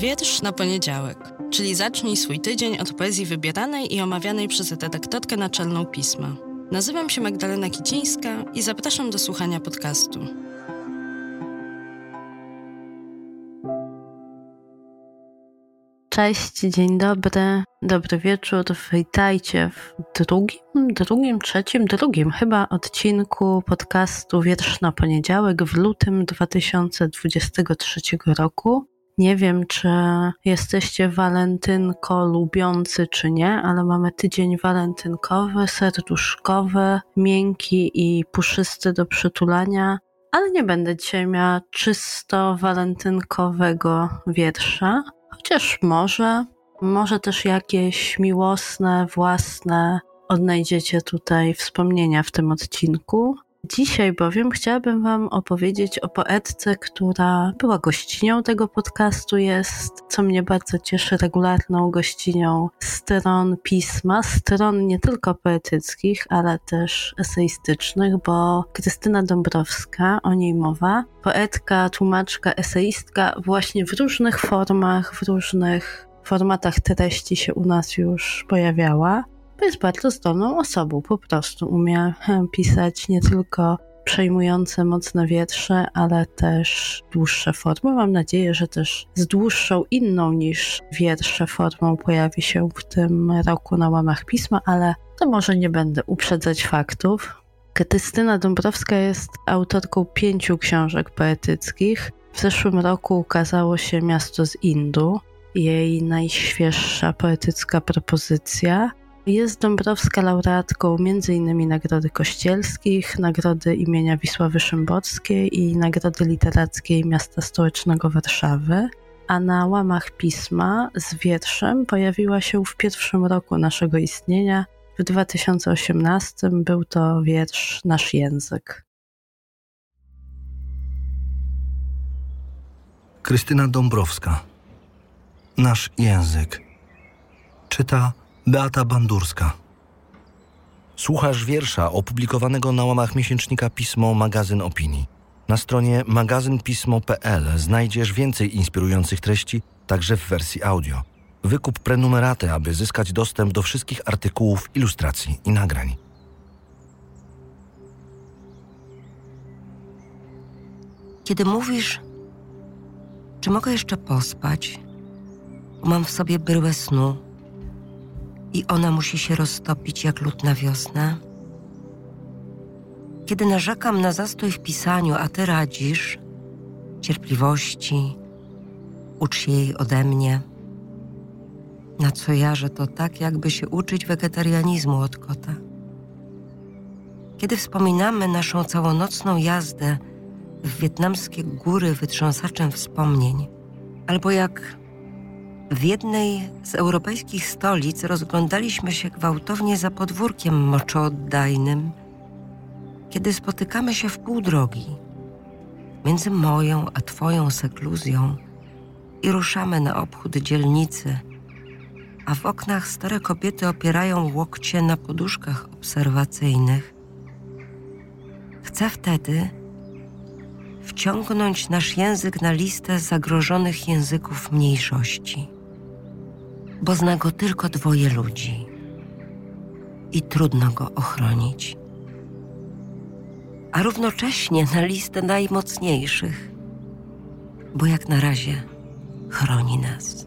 Wiersz na poniedziałek, czyli zacznij swój tydzień od poezji wybieranej i omawianej przez redaktorkę naczelną pisma. Nazywam się Magdalena Kicińska i zapraszam do słuchania podcastu. Cześć, dzień dobry, dobry wieczór. Witajcie w drugim, drugim, trzecim, drugim chyba odcinku podcastu Wiersz na poniedziałek w lutym 2023 roku. Nie wiem, czy jesteście walentynko lubiący, czy nie, ale mamy tydzień walentynkowy, serduszkowy, miękki i puszysty do przytulania. Ale nie będę dzisiaj miała czysto walentynkowego wiersza, chociaż może, może też jakieś miłosne, własne odnajdziecie tutaj wspomnienia w tym odcinku. Dzisiaj bowiem chciałabym Wam opowiedzieć o poetce, która była gościnią tego podcastu, jest, co mnie bardzo cieszy, regularną gościnią stron pisma, stron nie tylko poetyckich, ale też eseistycznych, bo Krystyna Dąbrowska, o niej mowa, poetka, tłumaczka, eseistka, właśnie w różnych formach, w różnych formatach treści się u nas już pojawiała jest bardzo zdolną osobą. Po prostu umie pisać nie tylko przejmujące mocne wietrze, ale też dłuższe formy. Mam nadzieję, że też z dłuższą inną niż wiersze formą pojawi się w tym roku na łamach pisma, ale to może nie będę uprzedzać faktów. Krystyna Dąbrowska jest autorką pięciu książek poetyckich. W zeszłym roku ukazało się Miasto z Indu, jej najświeższa poetycka propozycja. Jest Dąbrowska laureatką m.in. Nagrody Kościelskich, Nagrody imienia Wisławy Szymborskiej i Nagrody Literackiej Miasta Stołecznego Warszawy, a na łamach pisma z wierszem pojawiła się w pierwszym roku naszego istnienia. W 2018 był to wiersz Nasz Język. Krystyna Dąbrowska. Nasz Język. Czyta Beata Bandurska. Słuchasz wiersza opublikowanego na łamach miesięcznika Pismo Magazyn Opinii. Na stronie magazynpismo.pl znajdziesz więcej inspirujących treści, także w wersji audio. Wykup prenumeraty, aby zyskać dostęp do wszystkich artykułów, ilustracji i nagrań. Kiedy mówisz, czy mogę jeszcze pospać? Mam w sobie bryłę snu i ona musi się roztopić jak lód na wiosnę? Kiedy narzekam na zastój w pisaniu, a ty radzisz cierpliwości, ucz się jej ode mnie. Na co ja, że to tak, jakby się uczyć wegetarianizmu od kota. Kiedy wspominamy naszą całonocną jazdę w wietnamskie góry wytrząsaczem wspomnień, albo jak w jednej z europejskich stolic rozglądaliśmy się gwałtownie za podwórkiem moczooddajnym, kiedy spotykamy się w pół drogi między moją a twoją sekluzją i ruszamy na obchód dzielnicy, a w oknach stare kobiety opierają łokcie na poduszkach obserwacyjnych. Chcę wtedy wciągnąć nasz język na listę zagrożonych języków mniejszości bo zna go tylko dwoje ludzi i trudno go ochronić. A równocześnie na listę najmocniejszych, bo jak na razie chroni nas.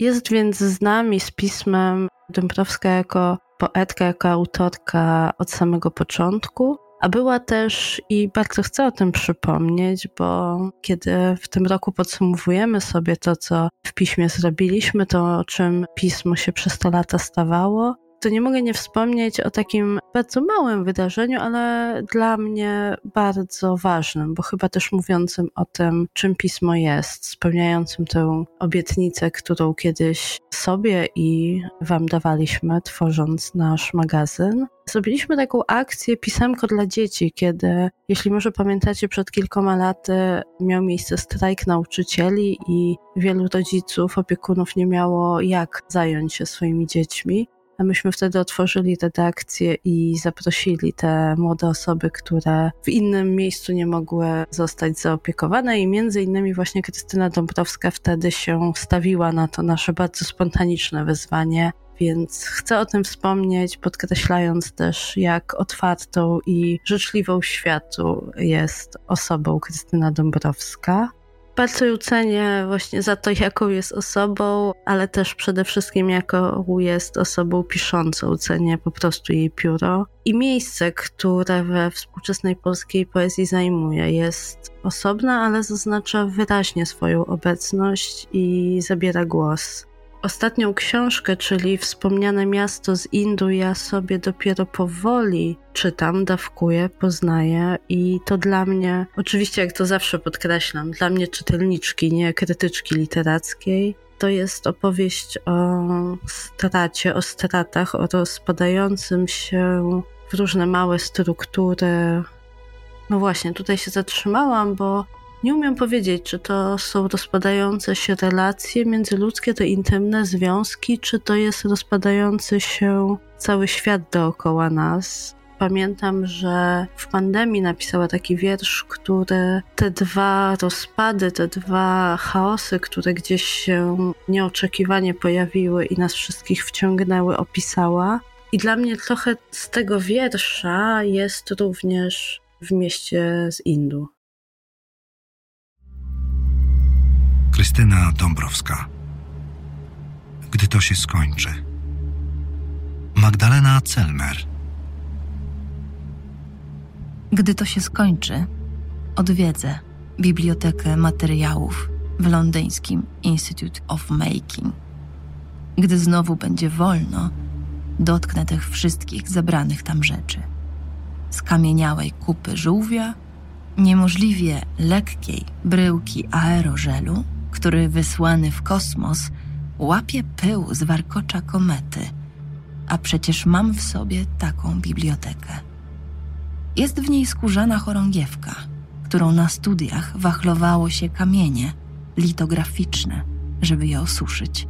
Jest więc z nami z pismem Dąbrowska jako poetka, jako autorka od samego początku a była też, i bardzo chcę o tym przypomnieć, bo kiedy w tym roku podsumowujemy sobie to, co w piśmie zrobiliśmy, to o czym pismo się przez te lata stawało, to nie mogę nie wspomnieć o takim bardzo małym wydarzeniu, ale dla mnie bardzo ważnym, bo chyba też mówiącym o tym, czym pismo jest, spełniającym tę obietnicę, którą kiedyś sobie i Wam dawaliśmy, tworząc nasz magazyn. Zrobiliśmy taką akcję Pisemko dla dzieci, kiedy, jeśli może pamiętacie, przed kilkoma laty miał miejsce strajk nauczycieli i wielu rodziców, opiekunów nie miało jak zająć się swoimi dziećmi. Myśmy wtedy otworzyli redakcję i zaprosili te młode osoby, które w innym miejscu nie mogły zostać zaopiekowane i między innymi właśnie Krystyna Dąbrowska wtedy się stawiła na to nasze bardzo spontaniczne wyzwanie więc chcę o tym wspomnieć, podkreślając też, jak otwartą i życzliwą światu jest osobą Krystyna Dąbrowska. Ją cenię właśnie za to, jaką jest osobą, ale też przede wszystkim, jaką jest osobą piszącą. Cenię po prostu jej pióro i miejsce, które we współczesnej polskiej poezji zajmuje. Jest osobna, ale zaznacza wyraźnie swoją obecność i zabiera głos. Ostatnią książkę, czyli wspomniane miasto z Indu, ja sobie dopiero powoli czytam, dawkuję, poznaję i to dla mnie, oczywiście jak to zawsze podkreślam, dla mnie czytelniczki, nie krytyczki literackiej, to jest opowieść o stracie, o stratach, o rozpadającym się w różne małe struktury. No właśnie, tutaj się zatrzymałam, bo nie umiem powiedzieć, czy to są rozpadające się relacje międzyludzkie, te intymne związki, czy to jest rozpadający się cały świat dookoła nas. Pamiętam, że w pandemii napisała taki wiersz, który te dwa rozpady, te dwa chaosy, które gdzieś się nieoczekiwanie pojawiły i nas wszystkich wciągnęły, opisała. I dla mnie trochę z tego wiersza jest również w mieście z Indu. Krystyna Dąbrowska. Gdy to się skończy. Magdalena Celmer. Gdy to się skończy, odwiedzę Bibliotekę Materiałów w londyńskim Institute of Making. Gdy znowu będzie wolno, dotknę tych wszystkich zebranych tam rzeczy. Skamieniałej kupy żółwia, niemożliwie lekkiej bryłki aerożelu który wysłany w kosmos łapie pył z warkocza komety, a przecież mam w sobie taką bibliotekę. Jest w niej skórzana chorągiewka, którą na studiach wachlowało się kamienie litograficzne, żeby je osuszyć.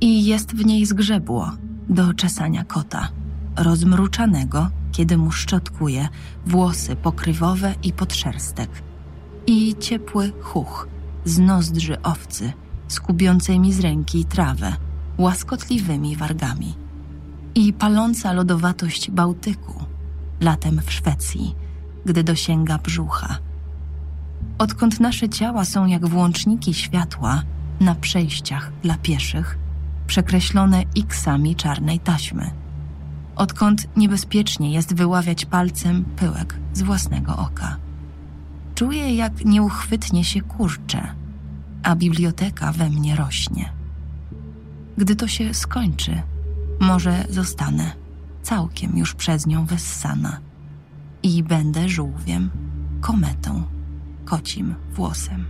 I jest w niej zgrzebło do czesania kota, rozmruczanego, kiedy mu szczotkuje włosy pokrywowe i podszerstek, i ciepły chuch, z nozdrzy owcy, skubiącej mi z ręki trawę, łaskotliwymi wargami. I paląca lodowatość Bałtyku, latem w Szwecji, gdy dosięga brzucha. Odkąd nasze ciała są jak włączniki światła na przejściach dla pieszych, przekreślone iksami czarnej taśmy. Odkąd niebezpiecznie jest wyławiać palcem pyłek z własnego oka. Czuję, jak nieuchwytnie się kurczę, a biblioteka we mnie rośnie. Gdy to się skończy, może zostanę całkiem już przez nią wessana i będę żółwiem, kometą, kocim włosem.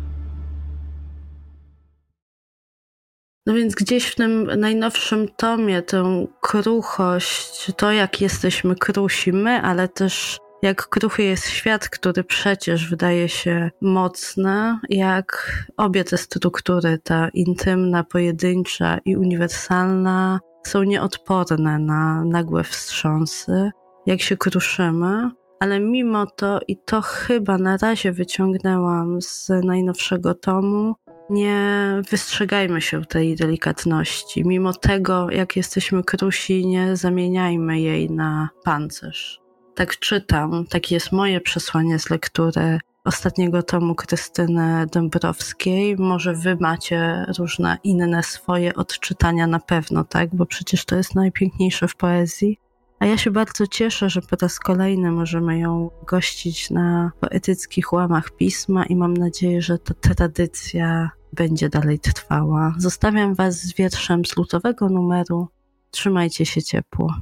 No więc gdzieś w tym najnowszym tomie tę kruchość, to jak jesteśmy krusi my, ale też jak kruchy jest świat, który przecież wydaje się mocny, jak obie te struktury, ta intymna, pojedyncza i uniwersalna, są nieodporne na nagłe wstrząsy, jak się kruszymy. Ale mimo to, i to chyba na razie wyciągnęłam z najnowszego tomu, nie wystrzegajmy się tej delikatności. Mimo tego, jak jesteśmy krusi, nie zamieniajmy jej na pancerz tak czytam, takie jest moje przesłanie z lektury ostatniego tomu Krystyny Dąbrowskiej. Może wy macie różne inne swoje odczytania na pewno, tak? Bo przecież to jest najpiękniejsze w poezji. A ja się bardzo cieszę, że po raz kolejny możemy ją gościć na poetyckich łamach pisma i mam nadzieję, że ta tradycja będzie dalej trwała. Zostawiam Was z wierszem z lutowego numeru. Trzymajcie się ciepło.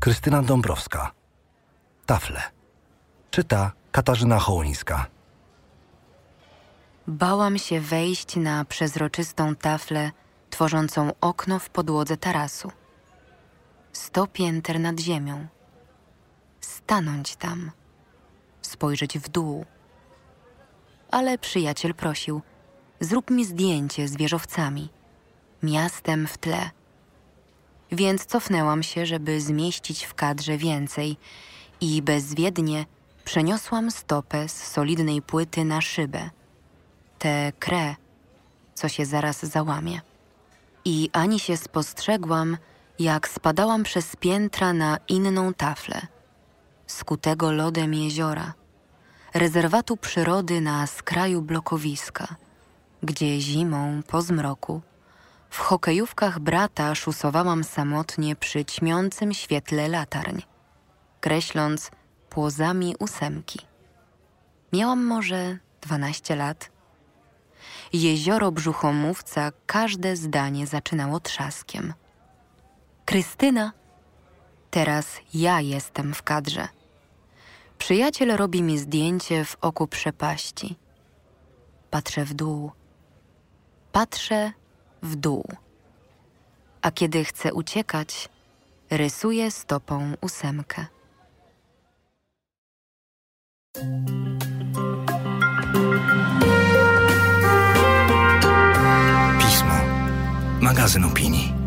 Krystyna Dąbrowska. Tafle. Czyta Katarzyna Hołyńska. Bałam się wejść na przezroczystą taflę tworzącą okno w podłodze tarasu. Sto pięter nad ziemią. Stanąć tam. Spojrzeć w dół. Ale przyjaciel prosił: Zrób mi zdjęcie z wieżowcami. miastem w tle. Więc cofnęłam się, żeby zmieścić w kadrze więcej i bezwiednie przeniosłam stopę z solidnej płyty na szybę. Tę krę, co się zaraz załamie. I ani się spostrzegłam, jak spadałam przez piętra na inną taflę, skutego lodem jeziora, rezerwatu przyrody na skraju blokowiska, gdzie zimą po zmroku w hokejówkach brata szusowałam samotnie przy ćmiącym świetle latarń, kreśląc płozami ósemki. Miałam może dwanaście lat. Jezioro brzuchomówca każde zdanie zaczynało trzaskiem. Krystyna, teraz ja jestem w kadrze. Przyjaciel robi mi zdjęcie w oku przepaści. Patrzę w dół. Patrzę w dół. A kiedy chcę uciekać, rysuję stopą ósemkę. Pismo. Magazyn opinii.